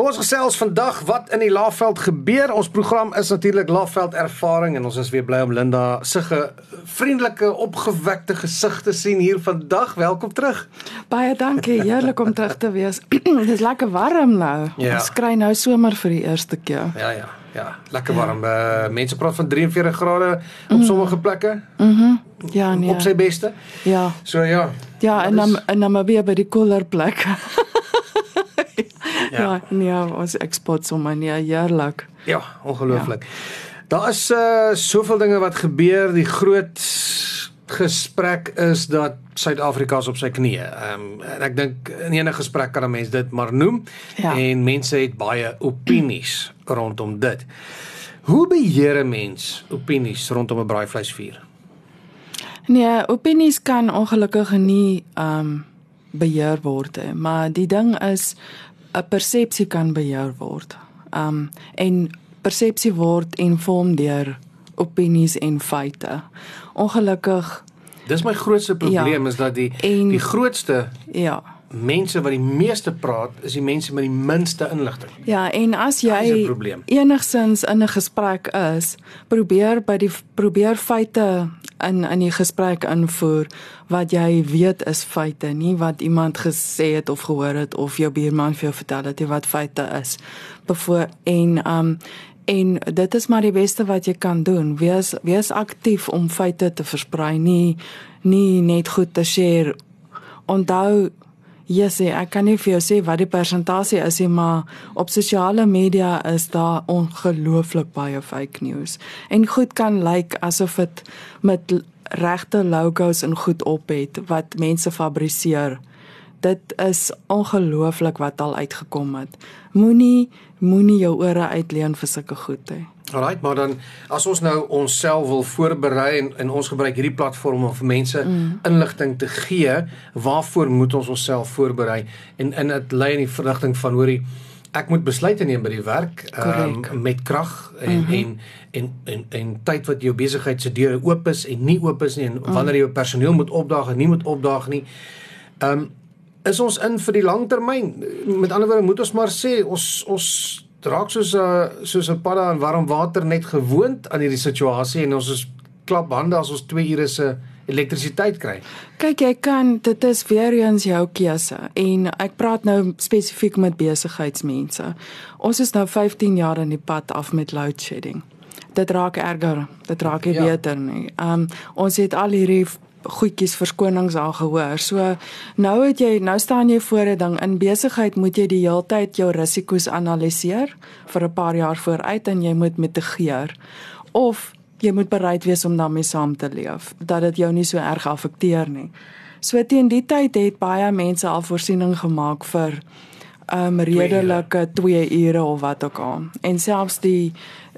Kom ons gesels vandag wat in die Laagveld gebeur. Ons program is natuurlik Laagveld ervaring en ons is weer bly om Linda se vriendelike opgewekte gesig te sien hier vandag. Welkom terug. Baie dankie. Heerlik om terug te wees. Dit is lekker warm nou. Ja. Ons kry nou somer vir die eerste keer. Ja ja. Ja, lekker warm. Ja. Uh, mense praat van 43 grade op mm. sommige plekke. Mhm. Mm ja, nee. Op sy beste. Ja. So ja. Ja, en dan en dan maar weer by die koeler plekke. ja, nee, ons eksport sommer nee, heerlik. Ja, ongelooflik. Ja. Daar is uh soveel dinge wat gebeur. Die groot gesprek is dat Suid-Afrika is op sy knieë. Ehm um, en ek dink in enige gesprek kan 'n mens dit maar noem. Ja. En mense het baie opinies rondom dit. Hoe beheer 'n mens opinies rondom 'n braaivleisvuur? Nee, opinies kan ongelukkig nie ehm um, beheer word nie, maar die ding is 'n persepsie kan beheer word. Um en persepsie word inform deur opinies en feite. Ongelukkig Dis my grootste probleem ja, is dat die en, die grootste ja mense wat die meeste praat is die mense met die minste inligting. Ja, en as jy enigsins in 'n gesprek is, probeer by die probeer feite in in die gesprek invoer wat jy weet is feite, nie wat iemand gesê het of gehoor het of jou buurman vir jou vertel het wat feite is. Bevoor en um en dit is maar die beste wat jy kan doen. Wees wees aktief om feite te versprei, nie nie net goed te share. Onthou Yes, ek kan nie vir jou sê wat die persentasie is nie, maar op sosiale media is daar ongelooflik baie fake news. En goed kan lyk like asof dit met regte logos en goed op het wat mense fabriseer. Dit is ongelooflik wat al uitgekom het. Moenie moenie jou ore uitleen vir sulke goed hê. Alright, maar dan as ons nou onsself wil voorberei en, en ons gebruik hierdie platform om vir mense mm. inligting te gee, waarvoor moet ons onsself voorberei? En in dit lê in die verrigting van hoorie ek moet besluite neem by die werk um, met krag en, mm -hmm. en en en en tyd wat jou besigheid se deure oop is en nie oop is nie en mm. wanneer jy personeel moet opdaag en nie moet opdaag nie. Ehm um, is ons in vir die langtermyn. Met ander woorde moet ons maar sê ons ons draak soos 'n uh, soos 'n padda in warm water net gewoond aan hierdie situasie en ons is klap hande as ons 2 ure se elektrisiteit kry. Kyk, jy kan dit is weer eens jou keuse en ek praat nou spesifiek met besigheidsmense. Ons is nou 15 jaar in die pad af met load shedding. Dit raak erger, dit raak nie ja. beter nie. Um ons het al hierdie goedjies verskonings al gehoor. So nou het jy nou staan jy voor 'n ding in besigheid moet jy die hele tyd jou risiko's analiseer vir 'n paar jaar vooruit en jy moet mitigeer of jy moet bereid wees om daarmee saam te leef dat dit jou nie so erg affekteer nie. So teen die tyd het baie mense al voorsiening gemaak vir um redelike 2 ure of wat ook al en selfs die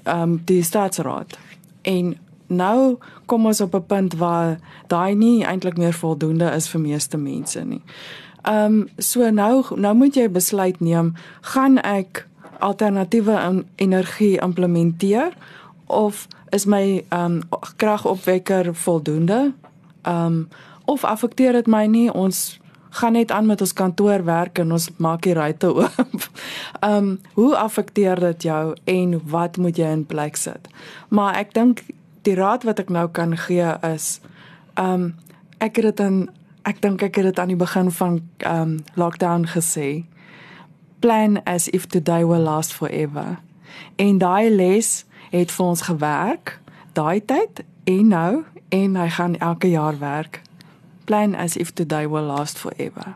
um die staatsraad en nou kom ons op 'n punt waar daai nie eintlik meer voldoende is vir meeste mense nie. Ehm um, so nou nou moet jy besluit neem, gaan ek alternatiewe energie implementeer of is my ehm um, kragopwekker voldoende? Ehm um, of affekteer dit my nie? Ons gaan net aan met ons kantoorwerk en ons maak die ruitte oop. Ehm um, hoe affekteer dit jou en wat moet jy in plek sit? Maar ek dink die raad wat ek nou kan gee is um, ek het dit dan ek dink ek het dit aan die begin van um, lockdown gesê. Plan as if today will last forever. En daai les het vir ons gewerk daai tyd en nou en hy gaan elke jaar werk. Plan as if today will last forever.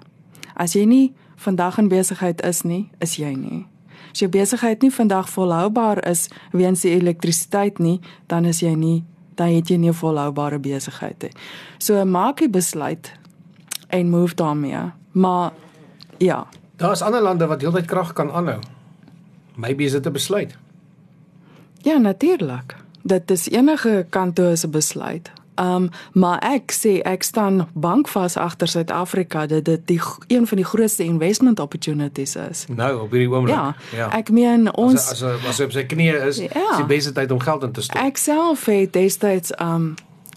As jy nie vandag in besigheid is nie is jy nie As jou besigheid nie vandag volhoubaar is weens die elektrisiteit nie, dan is jy nie dan het jy nie 'n volhoubare besigheid nie. So maak 'n besluit en move daarmee. Maar ja, daar's ander lande wat heeltyd krag kan aanhou. Maybe is dit 'n besluit. Ja, natuurlik. Dit is enige kant toe se besluit. Um maar ek sê ek staan bankvas agter Suid-Afrika dat dit die een van die grootste investment opportunities is. Nou op hierdie oomblik. Ja, ja. Ek meen ons as as as op sy knie is, ja, is die beste tyd om geld in te stop. Ek self het destyds um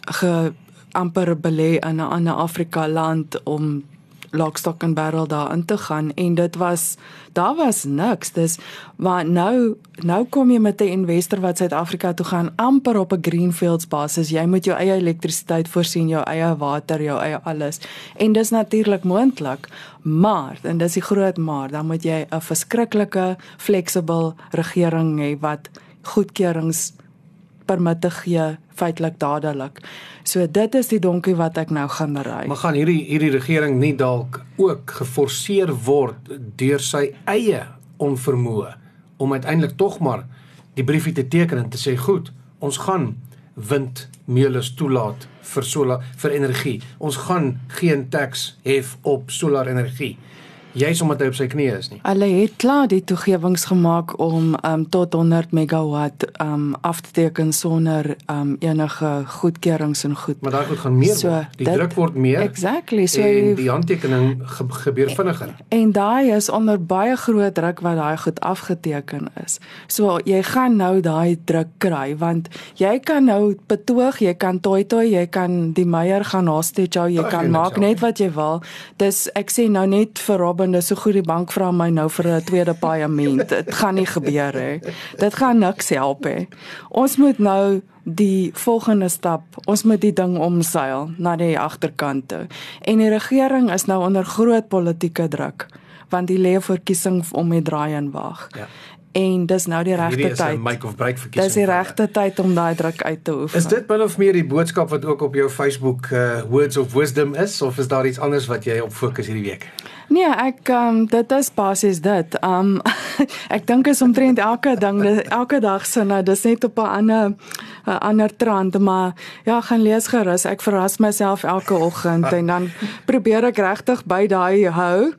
ge amper belê in 'n ander Afrika land om lockstock and barrel daarin te gaan en dit was daar was niks. Dis maar nou nou kom jy met 'n investor wat Suid-Afrika toe gaan amper op 'n greenfields basis. Jy moet jou eie elektrisiteit voorsien, jou eie water, jou eie alles. En dis natuurlik moontlik, maar en dis die groot maar, dan moet jy 'n verskriklike flexible regering hê wat goedkeurings permitte gee feitelik dadelik. So dit is die donkie wat ek nou gaan ry. Maar gaan hierdie hierdie regering nie dalk ook geforseer word deur sy eie onvermoë om uiteindelik tog maar die briefie te teken en te sê goed, ons gaan windmeulens toelaat vir solar vir energie. Ons gaan geen tax hef op solar energie juis omdat hy op sy knieë is nie. Hulle het klaar die toegewings gemaak om um, tot 100 megawatt um, af te teken sonder um, enige goedkeurings en goed. Maar daai goed gaan meer so, word. Die dit, druk word meer. Exactly. So en die handtekening ge, gebeur vinniger. En, en daai is onder baie groot druk wat daai goed afgeteken is. So jy gaan nou daai druk kry want jy kan nou betoog, jy kan toi toi, jy kan die meier gaan hostage hou, jy kan maak net wat jy wil. Dis ek sê nou net vir Rob dis so goed die bank vra my nou vir 'n tweede paaiement. Dit gaan nie gebeur hè. Dit gaan niks help hè. Ons moet nou die volgende stap. Ons moet die ding omseil na die agterkante. En die regering is nou onder groot politieke druk want die lê verkiesing om die draai en wag. Ja en dis nou die regte tyd. Dis die regte tyd om daai druk uit te oefen. Is dit binne of meer die boodskap wat ook op jou Facebook uh, Words of Wisdom is of is daar iets anders wat jy op fokus hierdie week? Nee, ek um, dit is basies dit. Um ek dink is omtrent elke ding elke dag se nou dis net op 'n ander 'n ander trant, maar ja, gaan lees gerus. Ek verras myself elke oggend en dan probeer ek regtig by daai hou.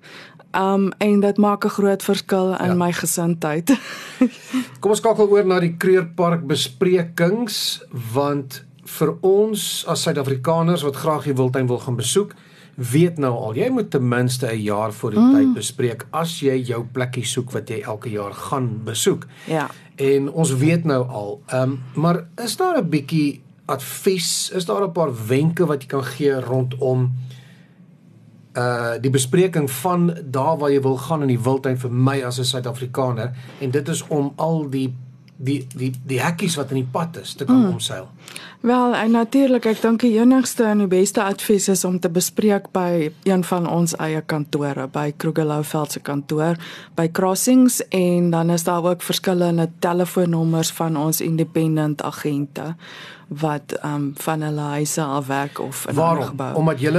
Um en dit maak 'n groot verskil in ja. my gesindheid. Kom ons skakel oor na die Kreurpark besprekings want vir ons as Suid-Afrikaners wat graag die Wildtuin wil gaan besoek, weet nou al jy moet ten minste 'n jaar voor die mm. tyd bespreek as jy jou plekkie soek wat jy elke jaar gaan besoek. Ja. En ons weet nou al, um maar is daar 'n bietjie advies, is daar 'n paar wenke wat jy kan gee rondom uh die bespreking van daar waar jy wil gaan in die wildtuin vir my as 'n Suid-Afrikaner en dit is om al die die die die hekkies wat in die pad is te kan hmm. omseil. Wel, en natuurlik, ek dink die enigste en die beste advies is om te bespreek by een van ons eie kantore, by Krugerlouveld se kantoor, by Crossings en dan is daar ook verskillende telefoonnommers van ons independent agente wat ehm um, van hulle huise af werk of in 'n gebou. Omdat jy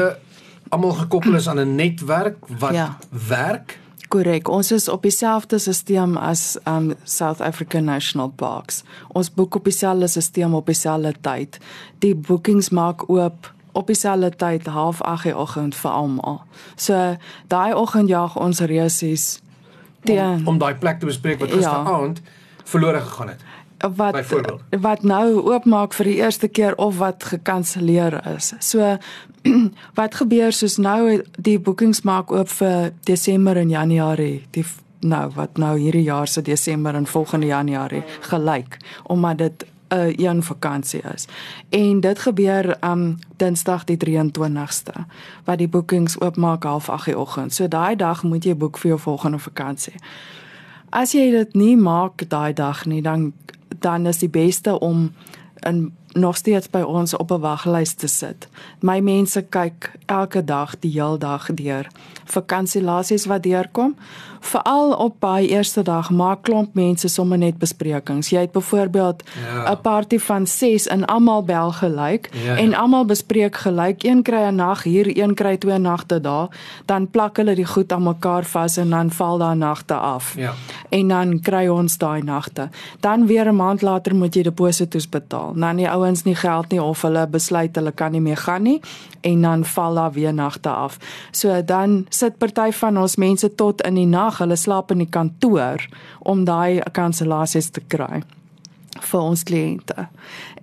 almal gekoppel is aan 'n netwerk wat ja. werk. Korrek. Ons is op dieselfde stelsel as um South African National Parks. Ons boek op dieselfde stelsel op dieselfde tyd. Die bookings maak oop op dieselfde tyd, 08:30 die oggend vir almal. So daai oggend jaag ons reusies teen om, om daai plek te bespreek wat gisteraand ja. verlore gegaan het wat wat nou oopmaak vir die eerste keer of wat gekanselleer is. So wat gebeur soos nou die boekings maak oop vir Desember en Januarie, die nou wat nou hierdie jaar se Desember en volgende Januarie gelyk omdat dit 'n uh, een vakansie is. En dit gebeur um Dinsdag die 23ste wat die boekings oopmaak half 8:00 die oggend. So daai dag moet jy boek vir jou volgende vakansie. As jy dit nie maak daai dag nie, dan dan is die beste om in nog steeds by ons op 'n waglys te sit. My mense kyk elke dag die heel dag deur. Vakansielasies wat deurkom, veral op baie eerste dag maak klomp mense sommer net besprekings. Jy het byvoorbeeld 'n ja. party van 6 en almal bel gelyk ja, ja. en almal bespreek gelyk. Een kry 'n nag hier, een kry twee nagte daar, dan plak hulle die goed aan mekaar vas en dan val daai nagte af. Ja. En dan kry ons daai nagte. Dan weer 'n maand later moet jy deposito's betaal. Nou die ouens nie geld nie of hulle besluit hulle kan nie meer gaan nie en dan val daar weer nagte af. So dan sit party van ons mense tot in die nag dag hulle slaap in die kantoor om daai kansellasies te kry vir ons kliënte.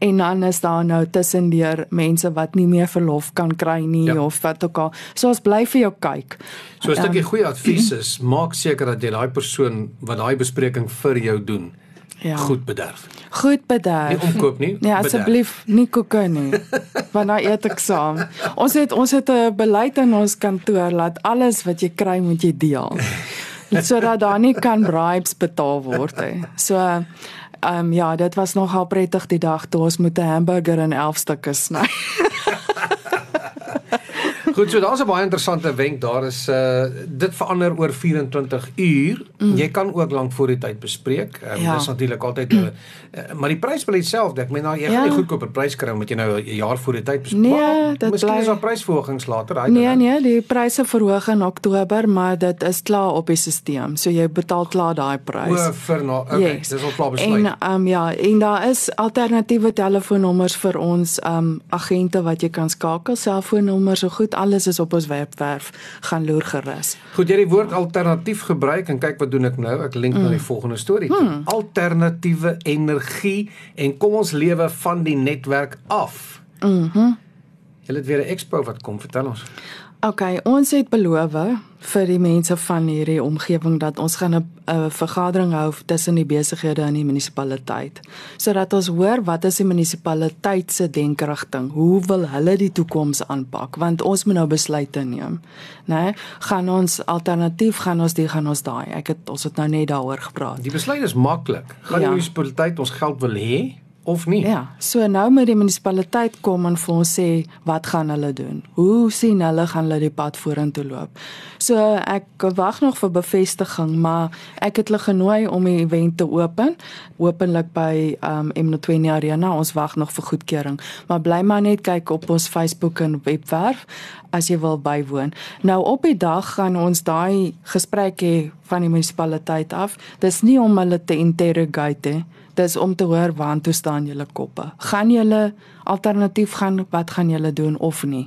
En dan is daar nou tussendeur mense wat nie meer verlof kan kry nie ja. of wat ook al. So ons bly vir jou kyk. So 'n stukkie um, goeie advies is, maak seker dat jy daai persoon wat daai bespreking vir jou doen ja. goed bederf. Goed bederf. Nie omkoop nie. Nee, asseblief nie koeke nie. Want nou eet ek saam. Ons het ons het 'n beleid in ons kantoor dat alles wat jy kry moet jy deel. sodat daar nie kan bribes betaal word nie. So ehm um, ja, dit was nogal prettig die dag toe ons moet 'n hamburger in 11 stukke sny. Goed, so daar's 'n baie interessante wenk. Daar is uh dit verander oor 24 uur. Mm. Jy kan ook lank voor die tyd bespreek. Um, ja. Dis natuurlik altyd 'n uh, maar die prys bly dieselfde. Ek meen nou jy ja. gaan nie goedkoper prys kry omdat jy nou 'n jaar voor die tyd bespreek. Nee, dit Miskien bly... is daar prysverhogings later, daai. Nee, nee, die pryse verhoog in Oktober, maar dit is klaar op die stelsel. So jy betaal klaar daai prys. O, vir nou. Okay, yes. dis al klaar besluit. En ehm um, ja, en daar is alternatiewe telefoonnommers vir ons ehm um, agente wat jy kan skakel, selfoonnommers so goed alles is op ons webwerf gaan loer gerus. Goed, jy die woord alternatief gebruik en kyk wat doen ek nou? Ek link mm. na die volgende storie. Mm. Alternatiewe energie en kom ons lewe van die netwerk af. Mhm. Mm jy het weer 'n expo wat kom, vertel ons. OK, ons het beloof vir die mense van hierdie omgewing dat ons gaan 'n vergadering hou tussen die besighede in die munisipaliteit sodat ons hoor wat is die munisipaliteit se denkrigting. Hoe wil hulle die toekoms aanpak? Want ons moet nou besluite neem. Né? Nee, gaan ons alternatief gaan ons die gaan ons daai. Ek het ons het nou net daaroor gepraat. Die besluit is maklik. Gaan ja. die munisipaliteit ons geld wil hê? Of nie. Ja, so nou moet die munisipaliteit kom en vir ons sê wat gaan hulle doen? Hoe sien hulle gaan hulle die pad vorentoe loop? So ek wag nog vir bevestiging, maar ek het hulle genooi om die event te open, openlik by um M20 Arena. Ons wag nog vir goedkeuring, maar bly maar net kyk op ons Facebook en webwerf as jy wil bywoon. Nou op die dag gaan ons daai gesprek hê van die munisipaliteit af. Dis nie om hulle te interrogate nie dis om te hoor waantoe staan julle koppe. Gaan julle alternatief gaan wat gaan julle doen of nie?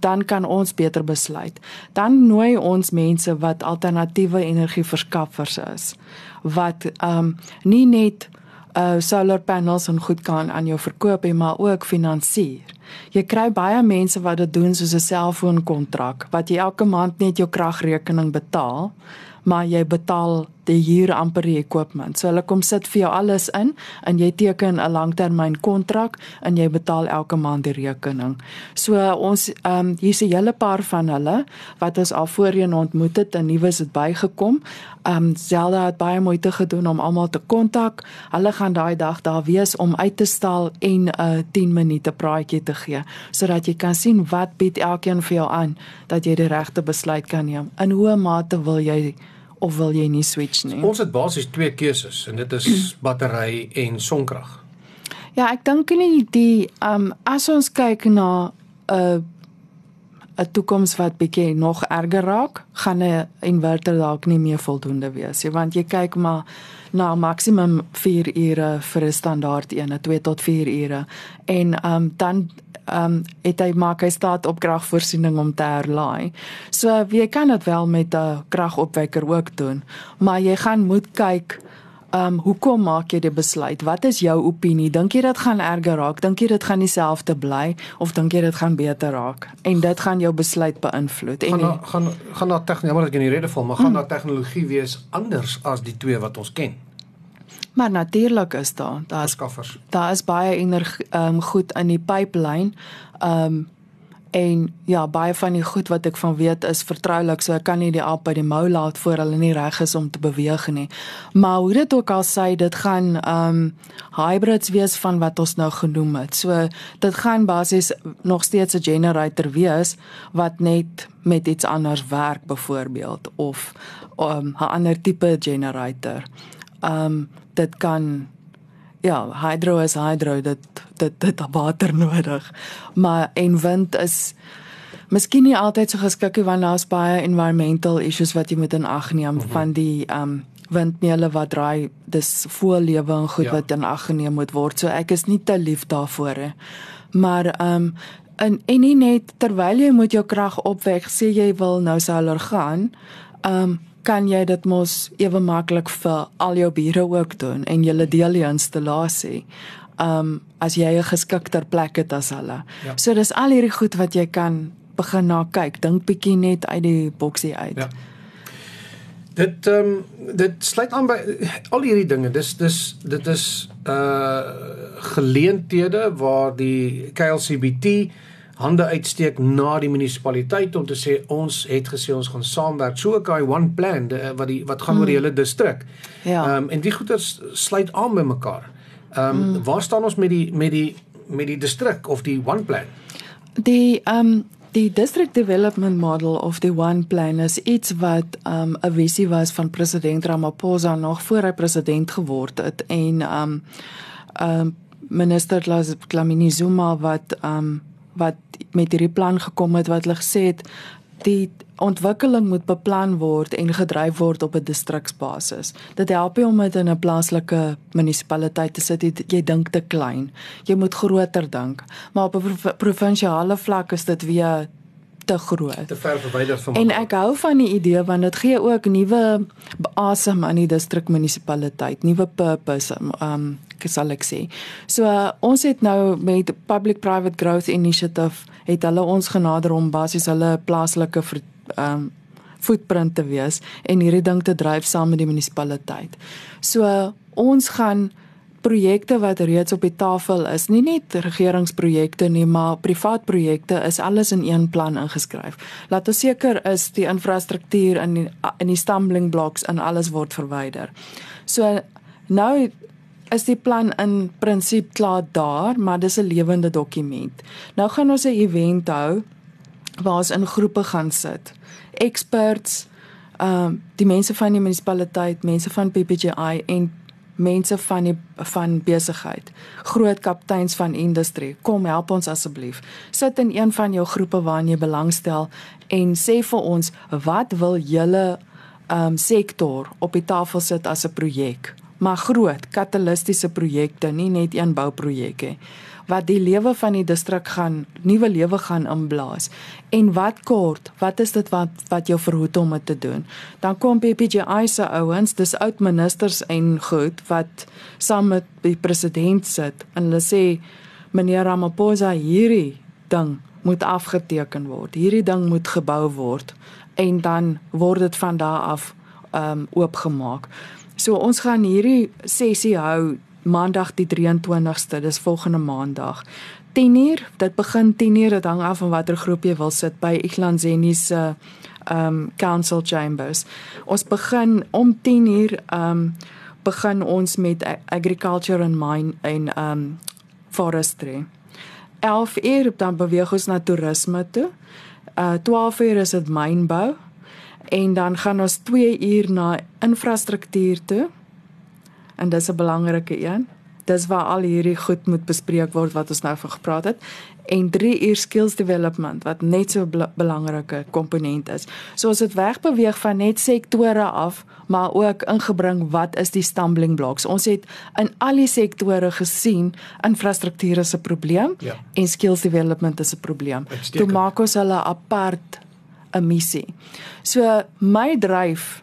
Dan kan ons beter besluit. Dan nooi ons mense wat alternatiewe energieverskaffers is wat ehm um, nie net uh solar panels en goed kan aan jou verkoop nie, maar ook finansier. Jy kry baie mense wat dit doen soos 'n selfoonkontrak wat jy elke maand net jou kragrekening betaal maar jy betaal die huur amper die equipment. So hulle kom sit vir jou alles in en jy teken 'n langtermyn kontrak en jy betaal elke maand die rekening. So ons ehm um, hier's 'n hele paar van hulle wat ons al voorheen ontmoet het en nuus het bygekom. Ehm um, Zelda het baie moeite gedoen om almal te kontak. Hulle gaan daai dag daar wees om uit te stal en 'n uh, 10 minute praatjie te gee sodat jy kan sien wat bied elkeen vir jou aan dat jy die regte besluit kan neem. In hoe mate wil jy of wil jy nie switch nie? Ons het basies twee keuses en dit is battery en sonkrag. Ja, ek dink nie die ehm um, as ons kyk na 'n uh, 'n toekoms wat bietjie nog erger raak, gaan 'n inverter dalk nie meer voldoende wees nie, want jy kyk maar na maksimum 4 ure vir 'n standaard een, 2 tot 4 ure. En ehm um, dan ehm um, het hy maak hy staat op kragvoorsiening om te herlaai. So jy kan dit wel met 'n kragopwekker ook doen, maar jy gaan moet kyk Ehm um, hoekom maak jy die besluit? Wat is jou opinie? Dink jy dit gaan erger raak? Dink jy dit gaan dieselfde bly of dink jy dit gaan beter raak? En dit gaan jou besluit beïnvloed. En gaan gaan gaan na tegnologie, maar ek in die rede val, maar gaan na hmm. tegnologie wees anders as die twee wat ons ken. Maar natuurlik is daar, daar is skaffers. Daar is baie energie ehm um, goed in die pipeline. Ehm um, En ja, baie van die goed wat ek van weet is vertroulik, so ek kan nie die aap by die mou laat voor hulle nie reg is om te beweeg nie. Maar hoe dit ook al sê, dit gaan um hybrids wees van wat ons nou genoem het. So dit gaan basies nog steeds 'n generator wees wat net met iets anders werk byvoorbeeld of um 'n ander tipe generator. Um dit kan ja, hydro is hydro, dit dit dit water nodig. Maar en wind is miskien nie altyd so geskik nie want daar's baie environmental issues wat jy moet in ag neem mm -hmm. van die um windmeule wat draai, dis voorlewe en goed ja. wat in ag geneem moet word. So ek is nie te lief daarvoor nie. Maar um en en nie net terwyl jy moet jou krag opwek, sê jy wil nou solar gaan, um kan jy dit mos ewe maklik vir al jou bure ook doen en jy deel die installasie. Um as jy 'n geskikter plek het as hulle. Ja. So dis al hierdie goed wat jy kan begin na kyk. Dink bietjie net uit die boksie uit. Ja. Dit ehm um, dit sluit aan by al hierdie dinge. Dis dis dit is uh geleenthede waar die KLCBT hande uitsteek na die munisipaliteit om te sê ons het gesê ons gaan saamwerk. So 'n guy one plan de, wat die wat gaan mm. oor die hele distrik. Ja. Ehm um, en die goeders sluit aan by mekaar. Ehm um, mm. waar staan ons met die met die met die distrik of die one plan? Die ehm um, die district development model of the one plan is iets wat ehm, 'n um, visie was van president Ramaphosa nog voor hy president geword het en um, um, minister Dlamini Zuma wat um, wat met hierdie plan gekom het wat hulle gesê het die ontwikkeling moet beplan word en gedryf word op 'n distriksbasis. Dit help nie om dit in 'n plaaslike munisipaliteit te sit. Jy, jy dink te klein. Jy moet groter dink. Maar op 'n provinsiale vlak is dit weer te groot. Te ver verwyder van En ek hou van die idee want dit gee ook nuwe asem aan die distrikmunisipaliteit, nuwe purpose. Um sal ek sê. So uh, ons het nou met Public Private Growth Initiative het hulle ons genader om basies hulle plaaslike um, footprint te wees en hierdie ding te dryf saam met die munisipaliteit. So uh, ons gaan projekte wat reeds op die tafel is, nie net regeringsprojekte nie, maar privaat projekte is alles in een plan ingeskryf. Laat ons seker is die infrastruktuur in die, in die stumbling blocks en alles word verwyder. So nou is die plan in prinsip klaar daar, maar dis 'n lewende dokument. Nou gaan ons 'n event hou waar ons in groepe gaan sit. Experts, ehm um, die mense van die munisipaliteit, mense van PPGI en mense van die van besigheid, groot kapteins van industrie, kom help ons asseblief. Sit in een van jou groepe waarin jy belangstel en sê vir ons wat wil julle um, sektor op die tafel sit as 'n projek? maar groot katalistiese projekte, nie net een bouprojek nie wat die lewe van die distrik gaan nuwe lewe gaan inblaas. En wat kort, wat is dit wat wat jou verhoed om dit te doen? Dan kom PPGI se ouens, dis oud ministers en goed wat saam met die president sit en hulle sê meneer Ramaphosa hierdie ding moet afgeteken word. Hierdie ding moet gebou word en dan word dit van daar af ehm um, oopgemaak. So ons gaan hierdie sessie hou maandag die 23ste, dis volgende maandag. 10uur, dit begin 10uur, dit hang af van watter groep jy wil sit by Iglanzeni se um council chambers. Ons begin om 10uur um begin ons met agriculture and mine en um forestry. 11uur dan beweeg ons na toerisme toe. Uh 12uur is dit mynbou en dan gaan ons 2 uur na infrastruktuur toe. En dis 'n belangrike een. Dis waar al hierdie goed moet bespreek word wat ons nou van gepraat het en 3 uur skills development wat net so 'n belangrike komponent is. So as dit wegbeweeg van net sektore af, maar ook ingebring wat is die stumbling blocks. Ons het in al die sektore gesien infrastruktuur is 'n probleem ja. en skills development is 'n probleem. Toe maak ons hulle apart 'n missie. So my dryf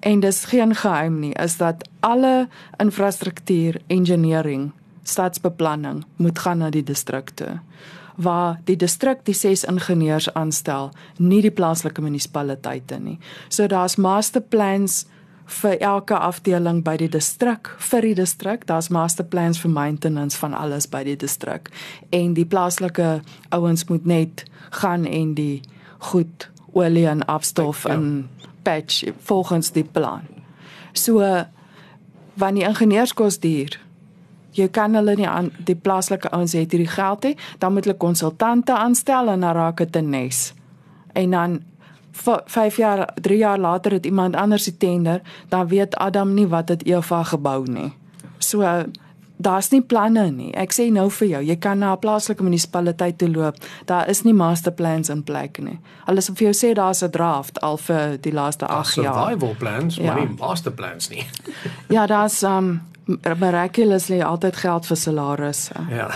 en dis geen geheim nie is dat alle infrastruktuur, engineering, stadsbeplanning moet gaan na die distrikte waar die distrik die ses ingenieurs aanstel, nie die plaaslike munisipaliteite nie. So daar's master plans vir elke afdeling by die distrik vir die distrik daar's master plans vir maintenance van alles by die distrik en die plaaslike ouens moet net gaan en die goed olie en afstof ja. En patch volgens die plan. So wanneer die ingenieurs kos duur, jy kan hulle nie aan die plaaslike ouens het hierdie geld hê, dan moet hulle konsultante aanstel en dan raak dit 'n nes. En dan 5 jaar, 3 jaar later het iemand anders die tender, dan weet Adam nie wat dit Eva gebou nie. So daar's nie planne nie. Ek sê nou vir jou, jy kan na 'n plaaslike munisipaliteit toe loop. Daar is nie master plans in plek nie. Alles vir jou sê daar's 'n draft al vir die laaste 8 jaar. Survival plans, ja. maar nie master plans nie. ja, daar's um miraculously altyd geld vir salarisse. Ja.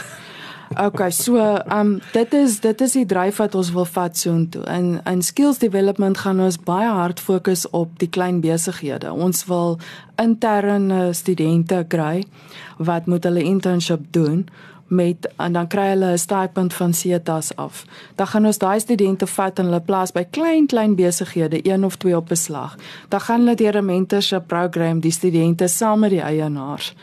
Okay, so ehm um, dit is dit is die dryf wat ons wil vat soontoe. In in skills development gaan ons baie hard fokus op die klein besighede. Ons wil interne studente kry wat moet hulle internship doen met en dan kry hulle 'n stipend van CETAS af. Dan gaan ons daai studente vat en hulle plaas by klein klein besighede, een of twee op beslag. Dan gaan hulle deur 'n mentorship program die studente saam met die eienaars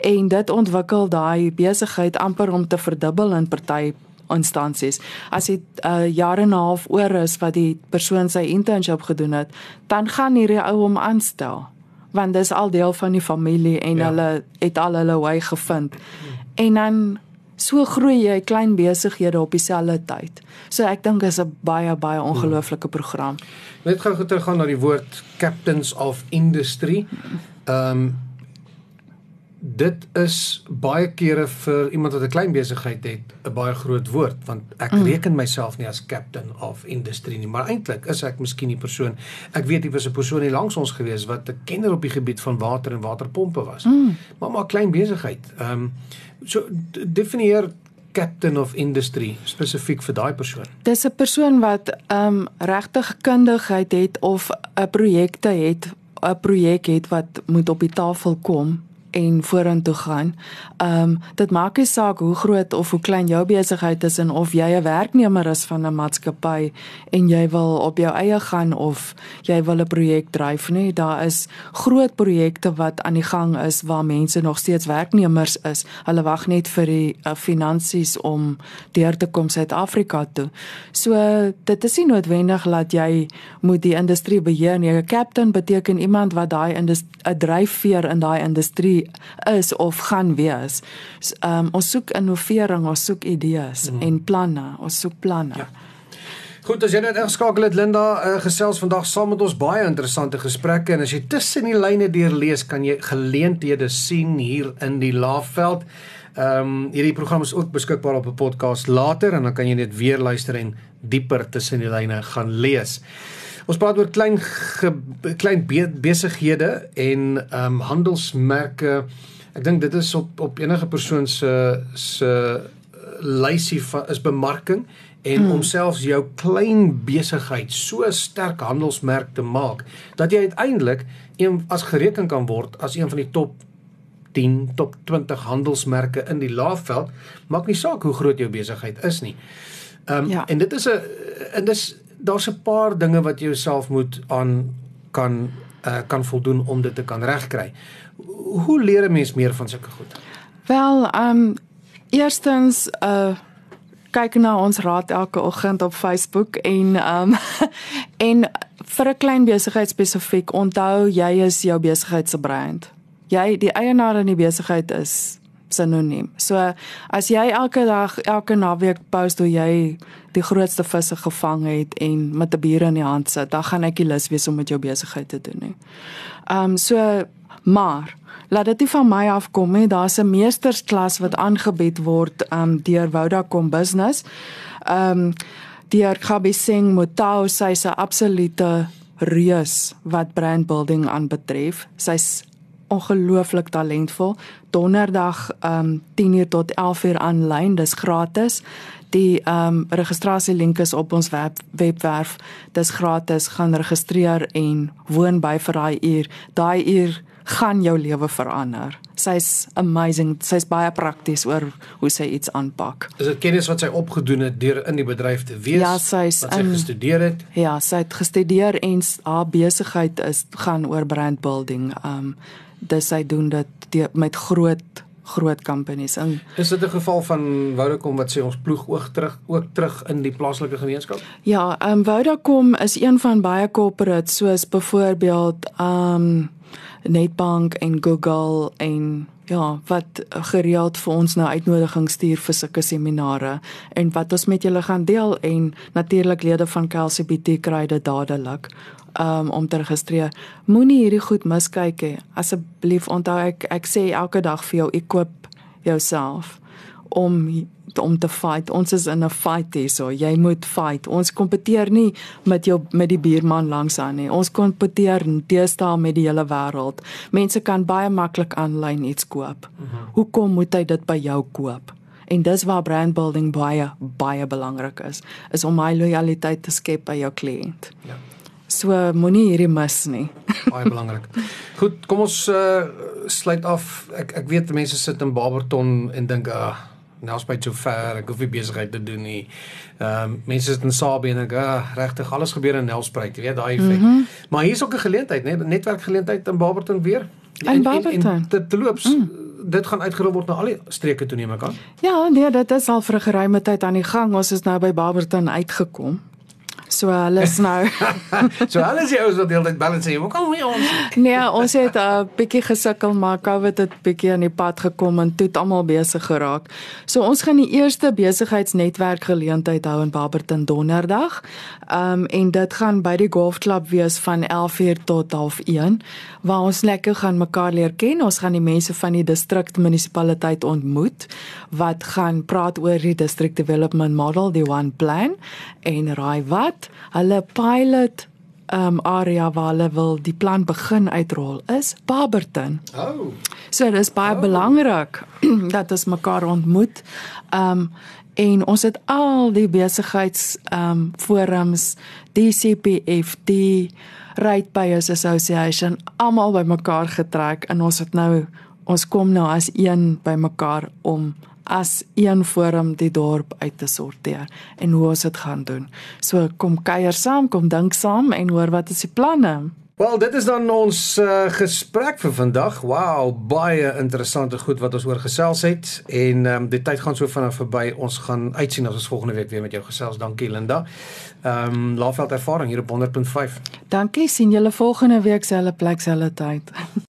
en dit ontwikkel daai besigheid amper om te verdubbel in party instansies. As dit 'n uh, jaar en 'n half oor is wat die persoon sy internship gedoen het, dan gaan hierdie ou hom aanstel want dis al deel van die familie en ja. hulle het al hulle wy gevind. En dan so groei jy klein besighede op dieselfde tyd. So ek dink is 'n baie baie ongelooflike program. Net gou teruggaan na die woord captains of industry. Ehm um, dit is baie kere vir iemand wat 'n klein besigheid het 'n baie groot woord want ek mm. reken myself nie as captain of industry nie maar eintlik is ek miskien die persoon ek weet jy was 'n persoon hier langs ons gewees wat 'n kenner op die gebied van water en waterpompe was mm. maar maar klein besigheid ehm um, so definieer captain of industry spesifiek vir daai persoon dis 'n persoon wat ehm um, regtig kundigheid het of 'n projekte het 'n projek het wat moet op die tafel kom en vorentoe gaan. Ehm um, dit maak nie saak hoe groot of hoe klein jou besigheid is en of jy 'n werknemer is van 'n maatskappy en jy wil op jou eie gaan of jy wil 'n projek dryf nie. Daar is groot projekte wat aan die gang is waar mense nog steeds werknemers is. Hulle wag net vir die uh, finansies om deur te kom Suid-Afrika toe. So dit is nie noodwendig dat jy moet die industrie beheer nie. 'n Captain beteken iemand wat daai 'n dryfveer in daai industrie is of gaan wees. So, um, ons soek innovering, ons soek idees mm. en planne, ons soek planne. Ja. Goed, as jy net ingeskakel het Linda, uh, gesels vandag saam met ons baie interessante gesprekke en as jy tussen die lyne deur lees, kan jy geleenthede sien hier in die Laagveld. Ehm um, hierdie program is ook beskikbaar op 'n podcast later en dan kan jy net weer luister en dieper tussen die lyne gaan lees. Ons praat oor klein ge, klein be, besighede en ehm um, handelsmerke. Ek dink dit is op op enige persoon se se lysie is bemarking en hmm. om selfs jou klein besigheid so sterk handelsmerk te maak dat jy uiteindelik een as gereken kan word as een van die top 10 top 20 handelsmerke in die laafveld maak nie saak hoe groot jou besigheid is nie. Ehm um, ja. en dit is 'n en dis daar's 'n paar dinge wat jy jouself moet aan kan uh, kan voldoen om dit te kan regkry. Hoe leer 'n mens meer van sulke goed? Wel, ehm um, eerstens uh kyk na ons raad elke oggend op Facebook en ehm um, en vir 'n klein besigheid spesifiek onthou jy is jou besigheid se brand. Jy die eienaar in die besigheid is sinoniem. So as jy elke dag, elke naweek post hoe jy die grootste visse gevang het en met 'n bier in die hand sit, dan gaan ek nie lus wees om met jou besigheid te doen nie. Ehm um, so maar laat dit nie van my afkom nie. Daar's 'n meestersklas wat aangebied word um deur Vodacom Business. Ehm um, deur Khabi Singh Mutau, sy's 'n absolute reus wat brand building aanbetref. Sy's ongelooflik talentvol. Donderdag um 10:00 tot 11:00 aanlyn, dis gratis. Die um registrasielink is op ons web webwerf. Dis gratis. Gaan registreer en woon by vir daai uur. Daai uur gaan jou lewe verander. Sy's amazing. Sy's baie prakties oor hoe sy iets aanpak. Is dit kennis wat sy opgedoen het deur in die bedryf te wees? Ja, sy's wat sy um, gestudeer het. Ja, sy het gestudeer en haar besigheid is gaan oor brand building. Um dis hy doen dit die, met groot groot companies in. Is dit 'n geval van Vodacom wat sê ons ploeg ook terug ook terug in die plaaslike gemeenskap? Ja, ehm um, Vodacom is een van baie corporates soos byvoorbeeld ehm um, Nedbank en Google en ja, wat gereeld vir ons nou uitnodigings stuur vir sulke seminare en wat ons met julle gaan deel en natuurlik lede van KLCBT kry dit dadelik um, om te registreer. Moenie hierdie goed miskyk hê. Asseblief onthou ek ek sê elke dag vir jou equip jouself om om te fight. Ons is in 'n fight hierso. Jy moet fight. Ons kompeteer nie met jou met die buurman langs aan nie. Ons kompeteer deesdae met die hele wêreld. Mense kan baie maklik aanlyn iets koop. Mm -hmm. Hoekom moet hy dit by jou koop? En dis waar brand building baie baie belangrik is, is om my lojaliteit te skep by jou kliënt. Ja. So moenie hierdie mis nie. Baie belangrik. Goed, kom ons uh, sluit af. Ek ek weet mense sit in Barberton en dink, "Ag, uh, Nelspruit so ver, ek hoef nie besigheid te doen nie. Ehm um, mense sit in Sabie en ek ah, regtig alles gebeur in Nelspruit, jy weet daai effek. Mm -hmm. Maar hier's ook 'n geleentheid, né? Netwerkgeleentheid in Barberton weer. In Barberton. Dit loops mm. dit gaan uitgerol word na al die streke toe neem ek aan. Ja, nee, dit is al vir 'n geruime tyd aan die gang. Ons is nou by Barberton uitgekom. So hulle is nou. so hulle is die ouens wat deeltyd bel en sê, "Hoe kom jy ons?" Nee, ons het 'n uh, bietjie gesukkel, maar COVID het bietjie aan die pad gekom en toe het almal besig geraak. So ons gaan die eerste besigheidsnetwerk geleentheid hou in Barberton Donderdag. Um en dit gaan by die golfklub wees van 11:00 tot 12:00 waar ons lekker gaan mekaar leer ken. Ons gaan die mense van die distrik munisipaliteit ontmoet wat gaan praat oor die district development model, die one plan en raai wat hulle pilot um area waar hulle wil die plan begin uitrol is Barberton. Oh. So dis baie oh. belangrik dat ons mekaar ontmoet. Um en ons het al die besigheids um forums, die Right Buyers Association almal bymekaar getrek en ons het nou ons kom nou as een bymekaar om as een forum die dorp uit te sorteer en hoe ons dit gaan doen. So kom kuier saam, kom dink saam en hoor wat is die planne? Wel, dit is dan ons uh, gesprek vir vandag. Wow, baie interessante goed wat ons oor gesels het en ehm um, die tyd gaan so vinnig verby. Ons gaan uitsien as ons volgende week weer met jou gesels. Dankie Linda. Ehm um, Laveld ervaring hier op 100.5. Dankie. sien julle volgende week selfe plek selfe tyd.